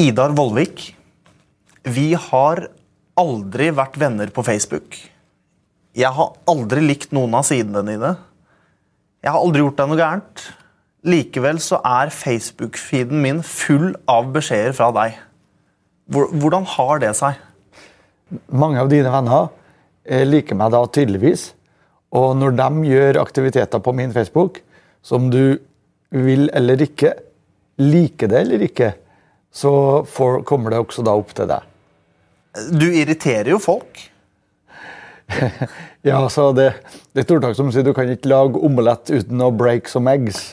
Idar Vollvik, vi har aldri vært venner på Facebook. Jeg har aldri likt noen av sidene dine. Jeg har aldri gjort deg noe gærent. Likevel så er Facebook-feeden min full av beskjeder fra deg. Hvordan har det seg? Mange av dine venner eh, liker meg da tydeligvis. Og når de gjør aktiviteter på min Facebook som du vil eller ikke, liker det eller ikke, så for, kommer det også da opp til deg. Du irriterer jo folk. Ja, så det, det er et ordtak som sier du kan ikke lage omelett uten å break some eggs.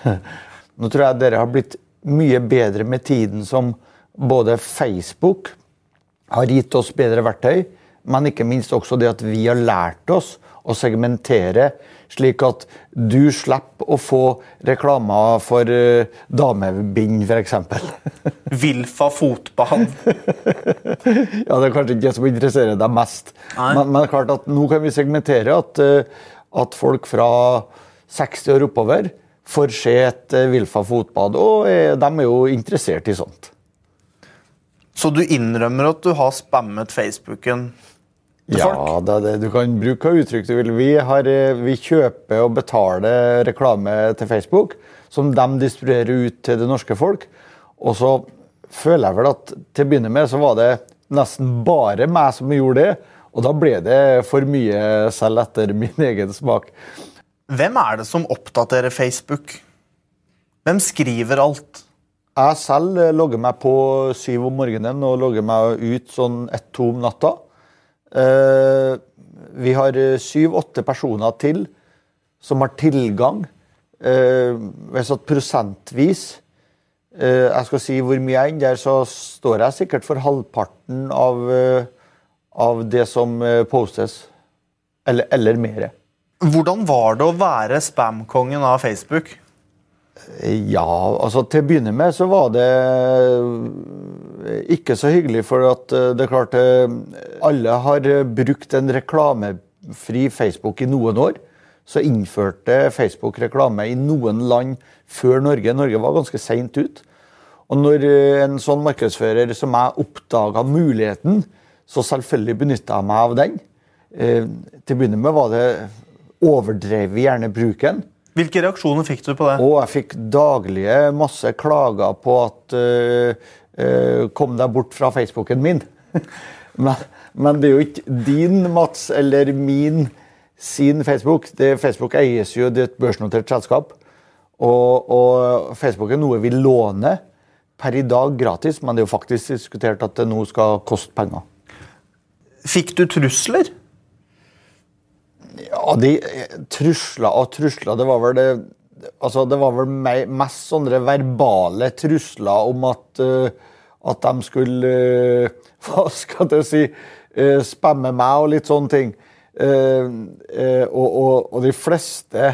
Nå tror jeg dere har blitt mye bedre med tiden som både Facebook har gitt oss bedre verktøy, men ikke minst også det at vi har lært oss å segmentere, slik at du slipper å få reklamer for uh, damebind, f.eks. Vilfa fotball. Ja, Det er kanskje ikke det som interesserer deg mest. Men, men det er klart at nå kan vi segmentere at, eh, at folk fra 60 år oppover får se et vilfa Wilfa fotbad, og eh, de er jo interessert i sånt. Så du innrømmer at du har spammet Facebooken til Ja, folk? det er. Du kan bruke hva uttrykk du vil. Vi, har, eh, vi kjøper og betaler reklame til Facebook, som de distribuerer ut til det norske folk. Og så føler jeg vel at til å begynne med så var det nesten bare meg som gjorde det. Og da ble det for mye selv etter min egen smak. Hvem er det som oppdaterer Facebook? Hvem skriver alt? Jeg selv logger meg på syv om morgenen og logger meg ut sånn ett-to om natta. Eh, vi har syv-åtte personer til som har tilgang. Eh, hvis at prosentvis eh, jeg skal si hvor mye jeg er der, så står jeg sikkert for halvparten av, eh, av det som eh, postes. Eller, eller mer. Hvordan var det å være spamkongen av Facebook? Ja, altså til å begynne med så var det eh, ikke så hyggelig, for at eh, det er klart eh, Alle har brukt en reklamefri Facebook i noen år. Så innførte Facebook reklame i noen land før Norge. Norge var ganske seint ut. Og når en sånn markedsfører som meg oppdaga muligheten, så selvfølgelig benytta jeg meg av den. Til å begynne med var det overdrev vi gjerne bruken. Hvilke reaksjoner fikk du på det? Og jeg fikk daglige masse klager på at uh, uh, Kom deg bort fra Facebooken min. men, men det er jo ikke din, Mats, eller min sin Facebook. Det, Facebook eies jo det er et børsnotert selskap. Og, og Facebook er noe vi låner per i dag gratis, men det er jo faktisk diskutert at det nå skal koste penger. Fikk du trusler? Ja, de eh, trusler og trusler, det var vel det Altså, det var vel me- mest sånne verbale trusler om at, uh, at de skulle uh, Hva skal jeg si uh, Spamme meg og litt sånne ting. Og, og, og de fleste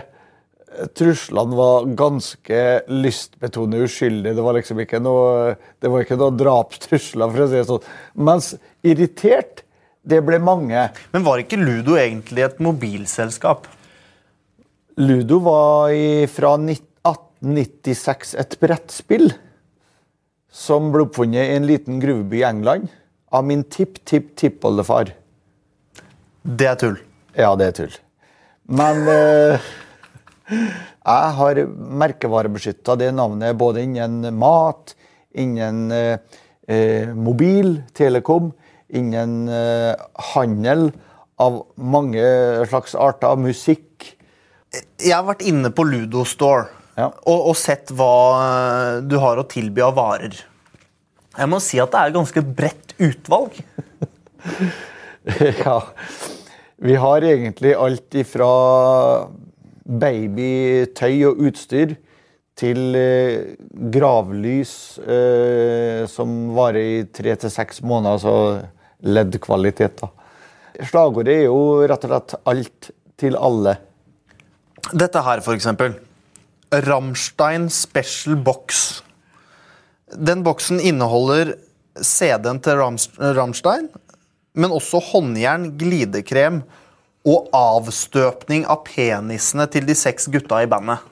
truslene var ganske lystbetonet uskyldige. Det var liksom ikke noe det var ikke noe drapstrusler, for å si det sånn. Mens irritert, det ble mange. Men var ikke Ludo egentlig et mobilselskap? Ludo var i, fra 1896 et brettspill som ble oppfunnet i en liten gruveby i England av min tipp-tipp-tippoldefar. Det er tull. Ja, det er tull. Men eh, jeg har merkevarebeskytta det navnet både innen mat, innen eh, eh, mobil, telekom, innen eh, handel av mange slags arter, musikk. Jeg har vært inne på Ludo Store Ja. og, og sett hva eh, du har å tilby av varer. Jeg må si at det er et ganske bredt utvalg. ja. Vi har egentlig alt ifra babytøy og utstyr til eh, gravlys eh, som varer i tre til seks måneder, altså LED-kvalitet. da. Slagordet er jo rett og slett 'alt til alle'. Dette her, for eksempel. Rammstein Special Box. Den boksen inneholder CD-en til Ramstein, men også håndjern, glidekrem og avstøpning av penisene til de seks gutta i bandet.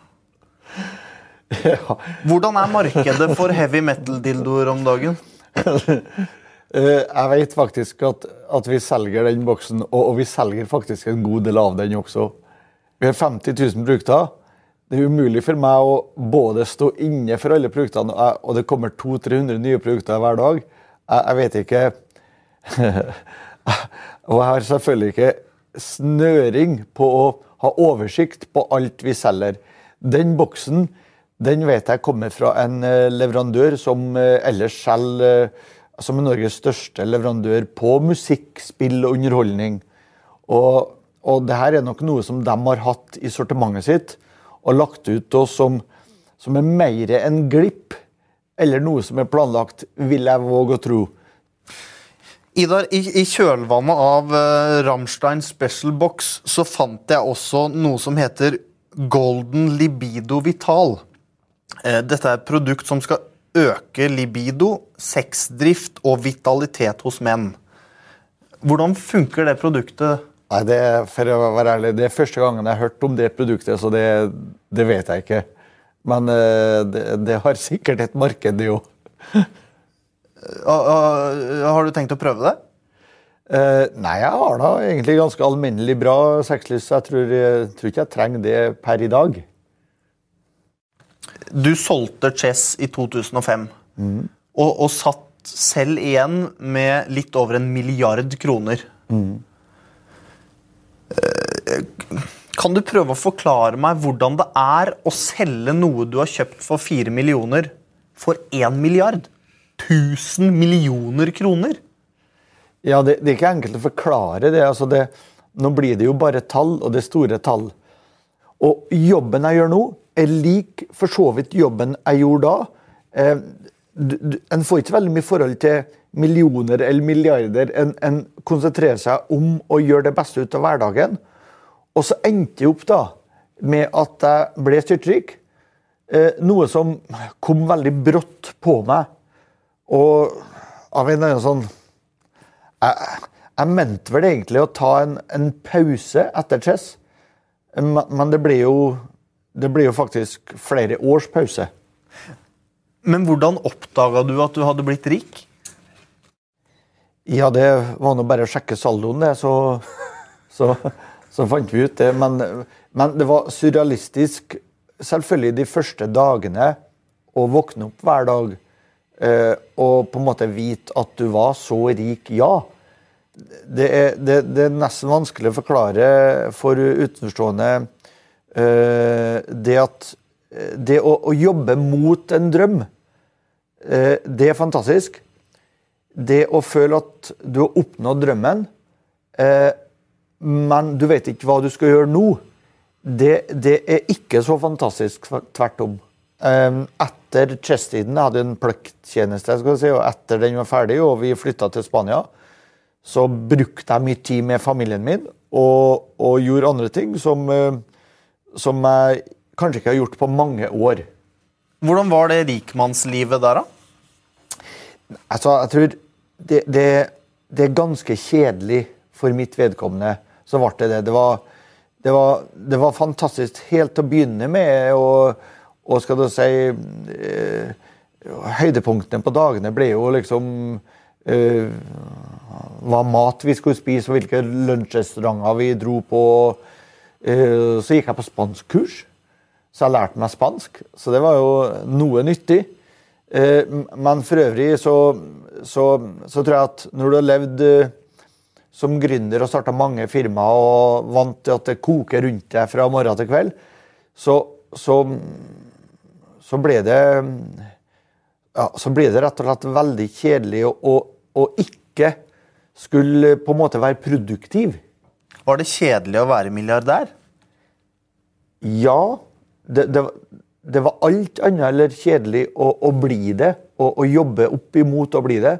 Ja. Hvordan er markedet for heavy metal-dildoer om dagen? Eh, Jeg vet faktisk at, at vi selger den boksen, og, og vi selger faktisk en god del av den også. Vi har 50 000 produkter. Det er umulig for meg å både stå inne for alle produktene, og det kommer 200-300 nye produkter hver dag. Jeg, jeg vet ikke Og jeg har selvfølgelig ikke snøring på å ha oversikt på alt vi selger. Den boksen den vet jeg kommer fra en eh, leverandør som eh, ellers selger Som er Norges største leverandør på musikk, spill og underholdning. Og, og det her er nok noe som de har hatt i sortimentet sitt og lagt ut oss som, som er mer enn glipp, eller noe som er planlagt, vil jeg våge å tro. Idar, i, i kjølvannet av uh, Rammstein Special Box så fant jeg også noe som heter Golden Libido Vital. Uh, dette er et produkt som skal øke libido, sexdrift og vitalitet hos menn. Hvordan funker det produktet? Nei, det For å være ærlig, det er første gangen jeg har hørt om det produktet, så det, det vet jeg ikke. Men eh, det, det har sikkert et marked, det jo. Ah, ah, har du tenkt å prøve det? Uh, nei, jeg har da egentlig ganske alminnelig bra sexlyst, så jeg tror, jeg tror ikke jeg trenger det per i dag. Du solgte Chess i 2005, og, og satt selv igjen med litt over en milliard kroner. Mm. Kan du prøve å forklare meg hvordan det er å selge noe du har kjøpt for fire millioner, for én milliard? 1000 millioner kroner? Ja, det, det er ikke enkelt å forklare det. Altså det. Nå blir det jo bare tall, og det er store tall. Og jobben jeg gjør nå, er lik for så vidt jobben jeg gjorde da. Eh, en får ikke veldig mye forhold til millioner eller milliarder. En, en konsentrerer seg om å gjøre det beste ut av hverdagen. Og så endte jeg opp da med at jeg ble styrtrik. Eh, noe som kom veldig brått på meg. Og av en eller annen sånn jeg, jeg mente vel egentlig å ta en, en pause etter chess, men det ble jo det blir jo faktisk flere års pause. Men hvordan oppdaga du at du hadde blitt rik? Ja, det var nå bare å sjekke saldoen, det, så, så, så fant vi ut det. Men, men det var surrealistisk, selvfølgelig de første dagene, å våkne opp hver dag eh, og på en måte vite at du var så rik. Ja. Det er, det, det er nesten vanskelig å forklare for utenforstående det at det å, å, jobbe mot en drøm, eh, det er fantastisk. Det å føle at du har oppnådd drømmen, eh, men du vet ikke hva du skal gjøre nå, det, det er ikke så fantastisk. Tvert om. Eh, etter chess-tiden, jeg hadde en plukktjeneste, si, og etter den var ferdig og vi flytta til Spania, så brukte jeg mye tid med familien min og, og gjorde andre ting som, eh, som jeg kanskje ikke har gjort på mange år. Hvordan var det rikmannslivet der, da? Altså, jeg tror det, det, det, er ganske kjedelig for mitt vedkommende. Så ble det det. Det var, det var, det var fantastisk helt til å begynne med. Og, og skal du si eh, Høydepunktene på dagene ble jo liksom eh, Hva mat vi skulle spise, og hvilke lunsjrestauranter vi dro på. Så gikk jeg på spanskkurs, så jeg lærte meg spansk. Så det var jo noe nyttig. Eh, men for øvrig så, så, så, tror jeg at når du har levd eh, som gründer og starta mange firmaer og vant til at det koker rundt deg fra morgen til kveld, så, så, så ble det ja, så ble det rett og slett veldig kjedelig å, å, å, ikke skulle på en måte være produktiv. Var det kjedelig å være milliardær? Ja. Det, det, det var alt annet eller kjedelig å, å bli det, Å, å jobbe opp imot å bli det.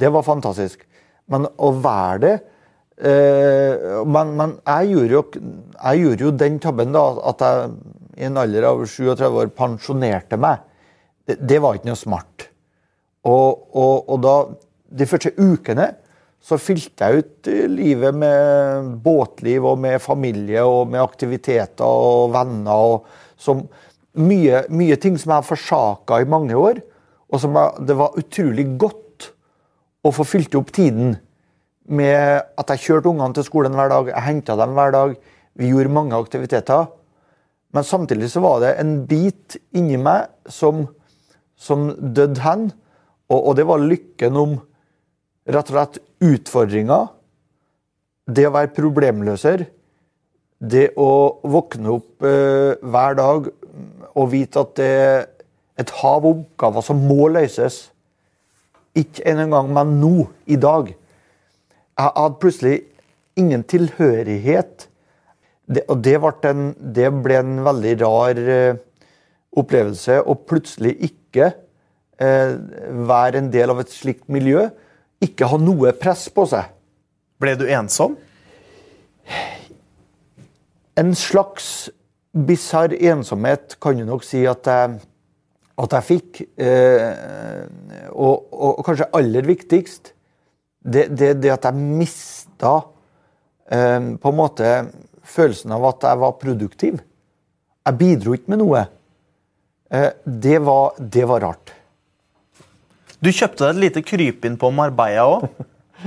Det var fantastisk. Men å være det eh, men, men jeg, gjorde jo, jeg, gjorde jo, den tabben da, at jeg i en alder av 37 år pensjonerte meg. Det, det var ikke noe smart. Og, og, og, da, de første ukene så fylte jeg ut livet med båtliv og med familie og med aktiviteter og venner og, som mye, mye ting som jeg har forsaka i mange år, og som jeg, det var utrolig godt å få fylt opp tiden med at jeg kjørte ungene til skolen hver dag, jeg henta dem hver dag, vi gjorde mange aktiviteter. Men samtidig så var det en bit inni meg som, som døde hen, og, og det var lykken om rett og slett utfordringer. Det å være problemløser. Det å våkne opp eh, hver dag og vite at det er et hav av oppgaver som må løses. Ikke en gang, men nå, i dag. Jeg hadde plutselig ingen tilhørighet. Det, og det ble, en, det ble en veldig rar eh, opplevelse å plutselig ikke eh, være en del av et slikt miljø. Ikke ha noe press på seg. Ble du ensom? En slags bisarr ensomhet kan du nok si at jeg, at jeg fikk. Eh, og, og, kanskje aller viktigst, det, det, det at jeg mista eh, på en måte følelsen av at jeg var produktiv. Jeg bidro ikke med noe. Eh, det, var, det var rart. Du kjøpte deg et lite krypinn på Marbella òg.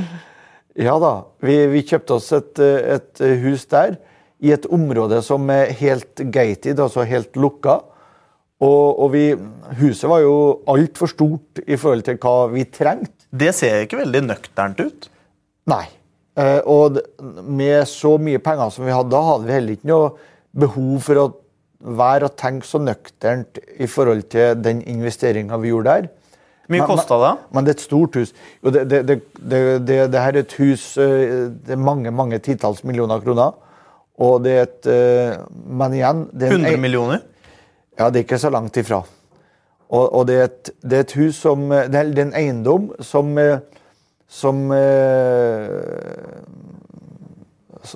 ja da. Vi, vi, kjøpte oss et, et, hus der, i et område som er helt gated, altså helt lukka. Og, og vi, huset var jo altfor stort i forhold til hva vi trengte. Det ser ikke veldig nøkternt ut. Nei. Eh, og med så mye penger som vi hadde, da hadde vi heller ikke noe behov for å være og tenke så nøkternt i forhold til den investeringa vi gjorde der. Mye kosta det? Men det er et stort hus. Jo, det, det, det, det, her er et hus eh, Det er mange mange titalls millioner kroner. Og det er et eh, Men igjen 100 millioner? Ja, det er ikke så langt ifra. Og, og det, er et, det, er et, hus som Det er en eiendom som Som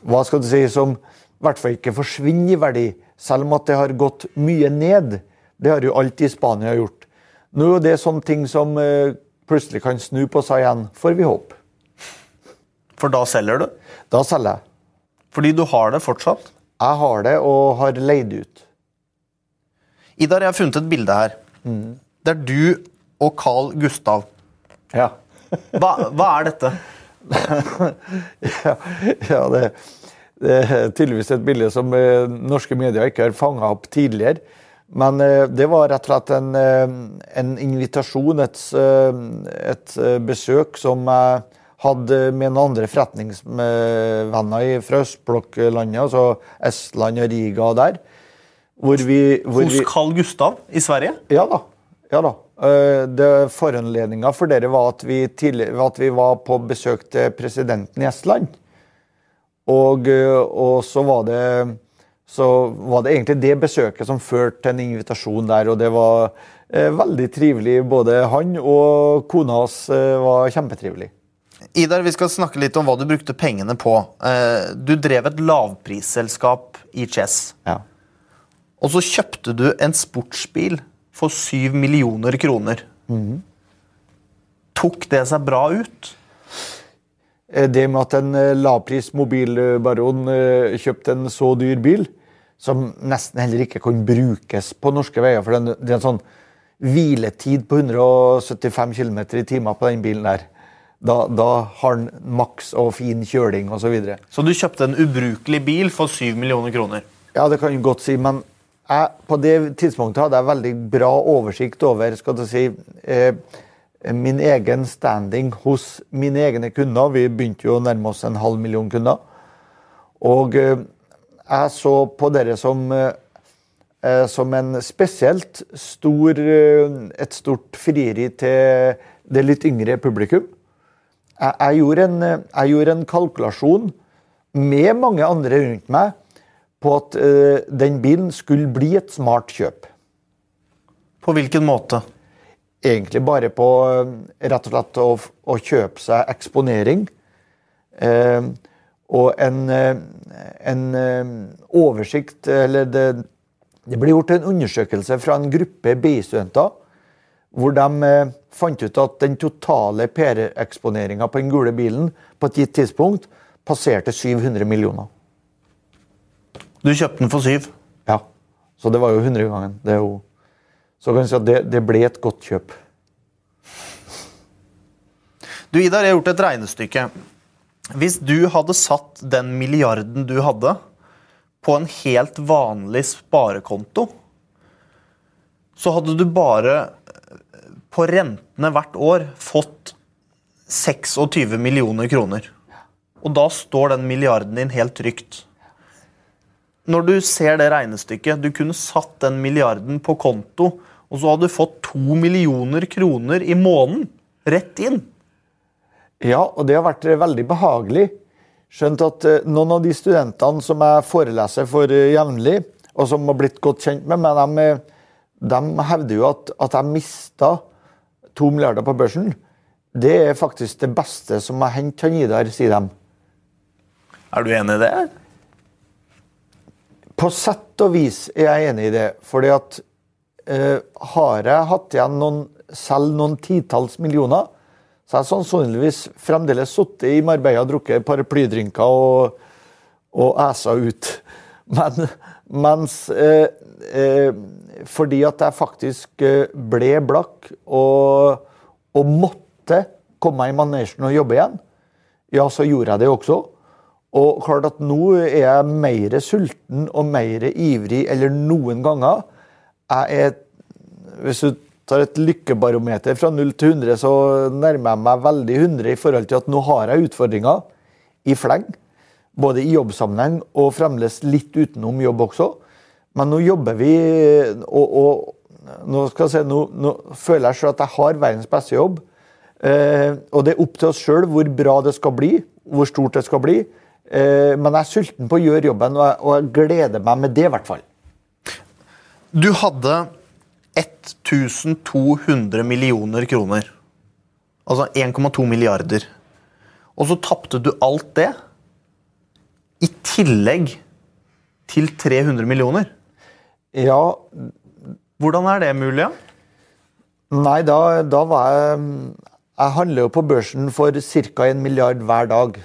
Hva skal du si Som i hvert fall ikke forsvinner i verdi, selv om at det har gått mye ned. Det har jo alltid Spania gjort. Nå er det sånne ting som uh, plutselig kan snu på seg igjen, får vi håpe. For da selger du? Da selger jeg. Fordi du har det fortsatt? Jeg har det, og har leid ut. Idar, jeg har funnet et bilde her. Mm. Det er du og Carl Gustav. Ja. hva, hva, er dette? ja, ja det, det, er tydeligvis et bilde som eh, norske medier ikke har fanga opp tidligere. Men eh, det var rett og slett en, eh, en invitasjon, et, eh, et, besøk, som jeg hadde med noen andre forretningsvenner fra østblokklandet, altså Estland og Riga der. Hvor vi, hvor Hos Carl Gustav i Sverige? Ja da. Ja da. Foranledninga for dere var at vi, at vi, var på besøk til presidenten i Estland. Og, og så var det så var det egentlig det besøket som førte til en invitasjon der. Og det var eh, veldig trivelig. Både han og kona hans eh, var kjempetrivelig. Idar, vi skal snakke litt om hva du brukte pengene på. Eh, du drev et lavprisselskap i Chess. Ja. Og så kjøpte du en sportsbil for syv millioner kroner. Mm. Tok det seg bra ut? Eh, det med at en eh, lavpris mobilbaron kjøpte en så dyr bil, som nesten heller ikke kan brukes på norske veier. For det er en sånn hviletid på 175 km i timen på den bilen der. Da, da har den maks og fin kjøling osv. Så, videre. så du kjøpte en ubrukelig bil for 7 millioner kroner? Ja, det kan du godt si. Men jeg, på det tidspunktet hadde jeg veldig bra oversikt over skal du si, eh, min egen standing hos mine egne kunder. Vi begynte jo å nærme oss en halv million kunder. Og eh, jeg så på dere som, eh, som en spesielt stor, eh, et stort frieri til det litt yngre publikum. Jeg, jeg, gjorde en, jeg, gjorde en, kalkulasjon med mange andre rundt meg på at den bilen skulle bli et smart kjøp. På hvilken måte? Egentlig bare på rett og slett å, å kjøpe seg eksponering. Eh, og en, eh, en eh, oversikt Eller det, det ble gjort en undersøkelse fra en gruppe BI-studenter hvor de eh, fant ut at den totale PR-eksponeringa på den gule bilen på et gitt tidspunkt passerte 700 millioner. Du kjøpte den for syv? Ja. Så det var jo 100 ganger, Det er jo, så kan jeg si at det, det ble et godt kjøp. Du, Idar, jeg har gjort et regnestykke. Hvis du hadde satt den milliarden du hadde, på en helt vanlig sparekonto, så hadde du bare eh, på rentene hvert år fått 26 millioner kroner. Og da står den milliarden din helt trygt. Når du ser det regnestykket, du kunne satt den milliarden på konto, og så hadde du fått to millioner kroner i måneden rett inn. Ja, og det har vært eh, veldig behagelig. Skjønt at eh, noen av de studentene som jeg foreleser for eh, jevnlig, og som har blitt godt kjent med meg, de, de hevder jo at, at jeg mista to milliarder på børsen. Det er faktisk det beste som har hendt han Idar, sier de. Er du enig i det? På sett og vis er jeg enig i det. fordi at eh, har jeg hatt igjen noen, selv noen titalls millioner, så har jeg sannsynligvis fremdeles sittet i Marbella og drukket paraplydrinker og, og æsa ut. Men mens eh, eh, Fordi at jeg faktisk eh, ble blakk og, og måtte komme meg i manesjen og jobbe igjen, ja, så gjorde jeg det også. Og klart at nå er jeg mer sulten og mer ivrig eller noen ganger. Jeg er Hvis du tar et lykkebarometer fra 0 til 100, så nærmer jeg meg veldig 100 i forhold til at nå har jeg utfordringer i fleng. Både i jobbsammenheng og fremdeles litt utenom jobb også. Men nå jobber vi, og, og nå, si, nå, nå føler jeg selv at jeg har verdens beste jobb. Eh, og det er opp til oss sjøl hvor bra det skal bli, hvor stort det skal bli. Eh, men jeg er sulten på å gjøre jobben, og jeg, gleder meg med det, i hvert fall. Du hadde 1200 millioner kroner. Altså 1,2 milliarder. Og så tapte du alt det i tillegg til 300 millioner. Ja, Hvordan er det mulig? Ja? nei, da, da var jeg Jeg handler jo på børsen for ca. 1 milliard hver dag.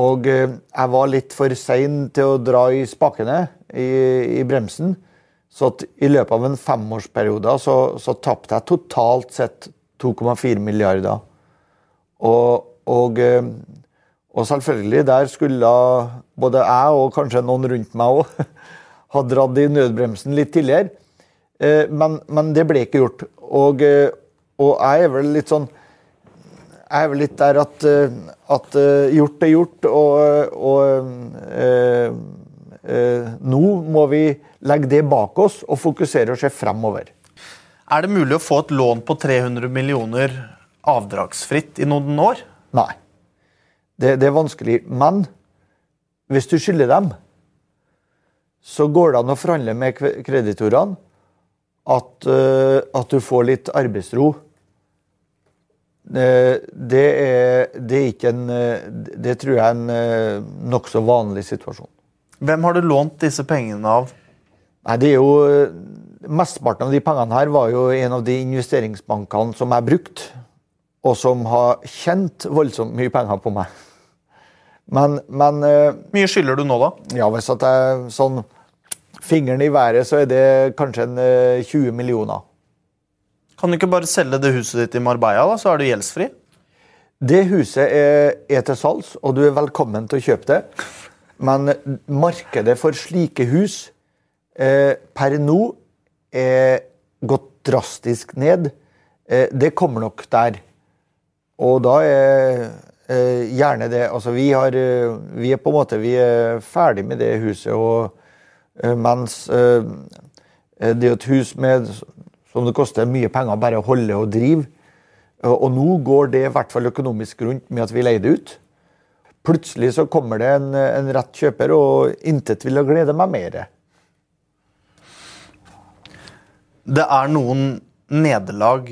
Og eh, jeg var litt for sein til å dra i spakene, i, i bremsen. Så i løpet av en femårsperiode så, så tapte jeg totalt sett 2,4 milliarder. Og, og, eh, og selvfølgelig, der skulle både jeg og kanskje noen rundt meg òg ha dratt i nødbremsen litt tidligere. Eh, Men, men det ble ikke gjort. Og, og jeg er vel litt sånn er vel litt der at, eh, at eh, gjort er gjort, og, og eh, eh, nå må vi legge det bak oss og fokusere og se fremover. Er det mulig å få et lån på 300 millioner avdragsfritt i noen år? Nei. Det, det er vanskelig. Men hvis du skylder dem, så går det an å forhandle med kreditorene at, eh, at du får litt arbeidsro. Eh, det, er, det er ikke en eh, Det tror jeg er en eh, nokså vanlig situasjon. Hvem har du lånt disse pengene av? Nei, det er jo Mesteparten av de pengene her var jo en av de investeringsbankene som jeg brukte, og som har tjent voldsomt mye penger på meg. Men, men mye skylder du nå, da? ja, hvis at jeg sånn Fingeren i været, så er det kanskje en eh, 20 millioner. Kan du ikke bare selge det huset ditt i Marbella, da, så er du gjeldsfri? Det huset er, til salgs, og du er velkommen til å kjøpe det. Men markedet for slike hus eh, per nå er gått drastisk ned. Eh, det kommer nok der. Og da er eh, gjerne det Altså, vi, har, eh, vi er på en måte vi er ferdig med det huset, og eh, mens eh, det er et hus med, som det koster mye penger bare å holde og drive. Og og nå går det i hvert fall økonomisk rundt med at vi leier det ut. Plutselig så kommer det en, en rett kjøper, og intet ville glede meg mer. Det er noen nederlag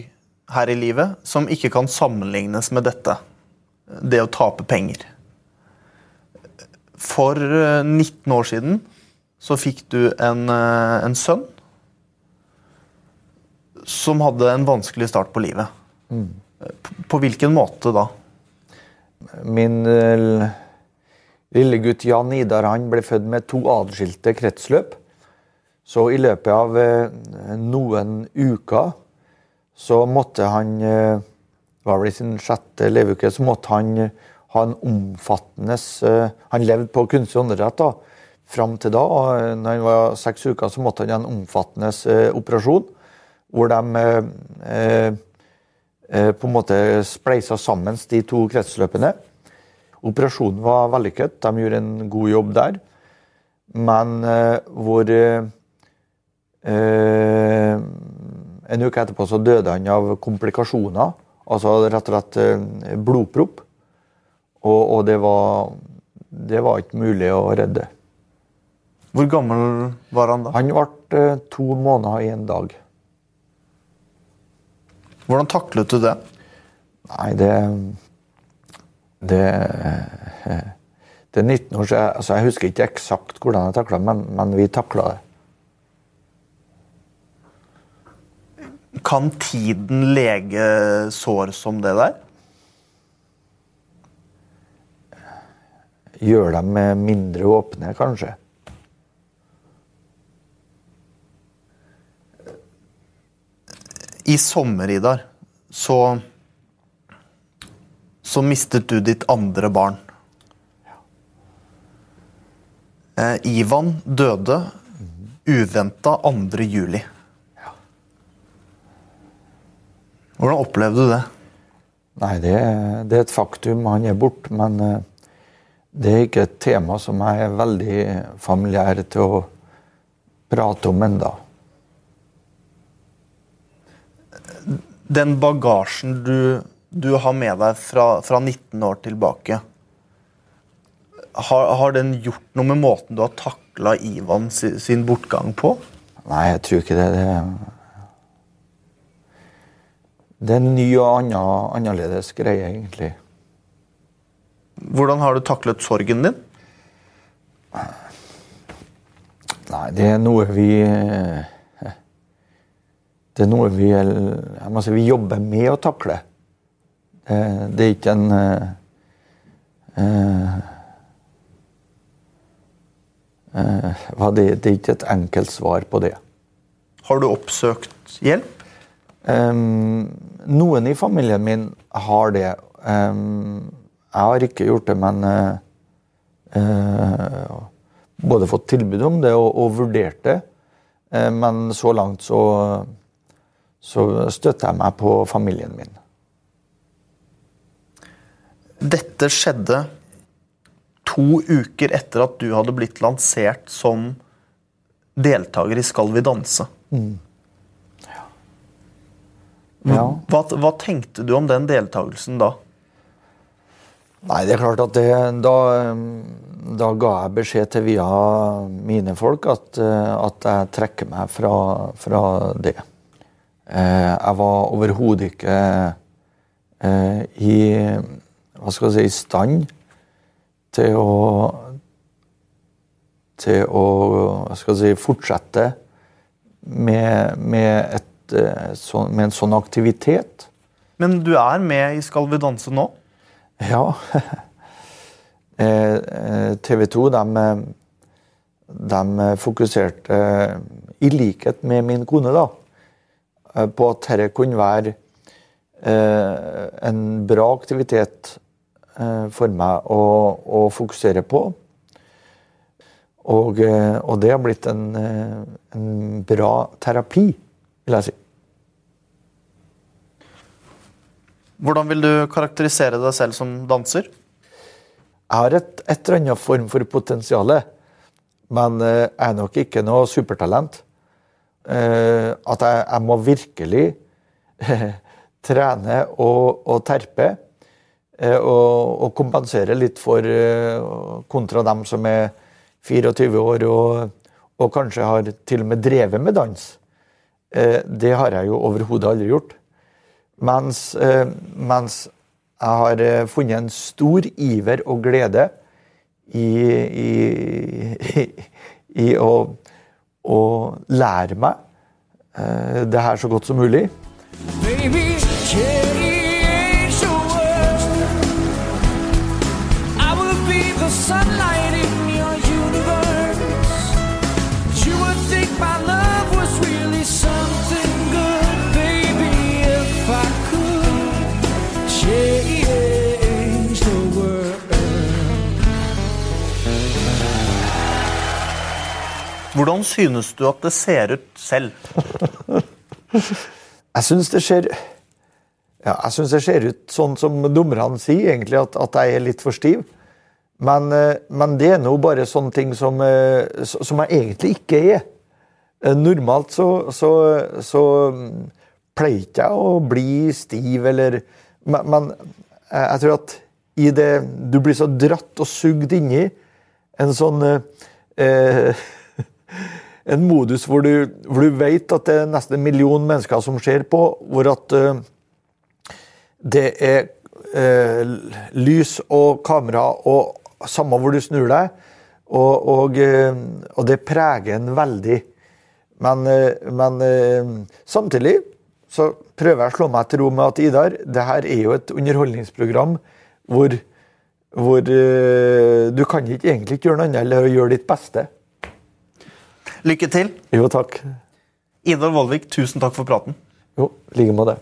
her i livet som ikke kan sammenlignes med dette. Det å tape penger. For eh, 19 år siden så fikk du en, eh, en sønn som hadde en vanskelig start på livet. Mm. På hvilken måte da? Min eh, lille gutt Jan Idar han ble født med to adskilte kretsløp. Så i løpet av eh, noen uker så måtte han eh, var vel i sin sjette leveuke, så måtte han ha en omfattende Han levde på kunstig åndedrett da, fram til da. og når han var seks uker, så måtte han ha en omfattende operasjon hvor de eh, eh, på en måte spleisa sammen de to kretsløpene. Operasjonen var vellykket, de gjorde en god jobb der. Men eh, hvor eh, eh, En uke etterpå så døde han av komplikasjoner. Altså rett og slett eh, blodpropp. Og, og det var Det var ikke mulig å redde. Hvor gammel var han da? Han ble eh, to måneder i en dag. Hvordan taklet du det? Nei, det Det, det er 19 år siden. Altså, jeg husker ikke eksakt hvordan jeg takla det, men, men vi takla det. Kan tiden lege sår som det der? Gjør dem mindre åpne, kanskje. I sommer, Idar, så Så mistet du ditt andre barn. Eh, Ivan døde uventa 2. juli. Hvordan opplevde du det? Nei, det, det er et faktum. Han er borte. Men eh, det er ikke et tema som jeg er veldig familiær til å prate om enda. Den bagasjen du, du har med deg fra, fra 19 år tilbake, har, har den gjort noe med måten du har takla Ivan sin, sin bortgang på? Nei, jeg tror ikke det. Det, det er en ny og annerledes greie, egentlig. Hvordan har du taklet sorgen din? Nei, det er noe vi Det er noe vi si, vi jobber med å takle. Det, det er ikke en uh, uh, eh, det, det er ikke et enkelt svar på det. Har du oppsøkt hjelp? Um, noen i familien min har det. Um, jeg har ikke gjort det, men uh, eh, både fått tilbud om det og, og vurdert det. Eh, men så langt så, så støtter jeg meg på familien min. Dette skjedde to uker etter at du hadde blitt lansert som deltaker i Skal vi danse. Ja. Hva, hva tenkte du om den deltakelsen da? Nei, det er klart at det, da, da ga jeg beskjed til via mine folk at, at jeg trekker meg fra, fra det. Eh, Jeg var overhodet ikke eh, i hva skal jeg si, i stand til å til å hva skal jeg si, fortsette med, med, et, eh, med en sånn aktivitet. Men du er med i Skal vi danse nå? Ja. TV 2 de, de fokuserte, i likhet med min kone, da, på at dette kunne være eh, en bra aktivitet eh, for meg å, å fokusere på. Og, eh, og det har blitt en, eh, en bra terapi, vil jeg si. Hvordan vil du karakterisere deg selv som danser? Jeg har et, et eller annet form for potensial, men eh, jeg er nok ikke noe supertalent. Eh, at jeg, jeg må virkelig trene og, og terpe. eh, og, og kompensere litt for eh, kontra dem som er 24 år og, og kanskje har til og med drevet med dans. Det har jeg jo overhodet aldri gjort. Mens, mens jeg har funnet en stor iver og glede i, i, i, i å, å lære meg eh, det her så godt som mulig. Hvordan synes du at det ser ut selv? Jeg syns det ser ja, jeg synes det ser ut sånn som dommerne sier, egentlig, at, at jeg er litt for stiv. Men, eh, men det er nå bare sånne ting som, eh, som jeg egentlig ikke er. Eh, Normalt så, så, så mm, pleier ikke å bli stiv, eller Men, men jeg tror at i det Du blir så dratt og sugd inni en sånn eh, En modus hvor du, hvor du vet at det er nesten en million mennesker som ser på, hvor at uh, det er uh, lys og kamera og samme hvor du snur deg, og, og, uh, og det preger en veldig. Men, men samtidig så prøver jeg å slå meg til ro med at Idar, det her er jo et underholdningsprogram hvor, hvor du kan ikke egentlig ikke gjøre noe annet enn å gjøre ditt beste. Lykke til. Jo, takk. Idar Vollvik, tusen takk for praten. Jo, i like måte.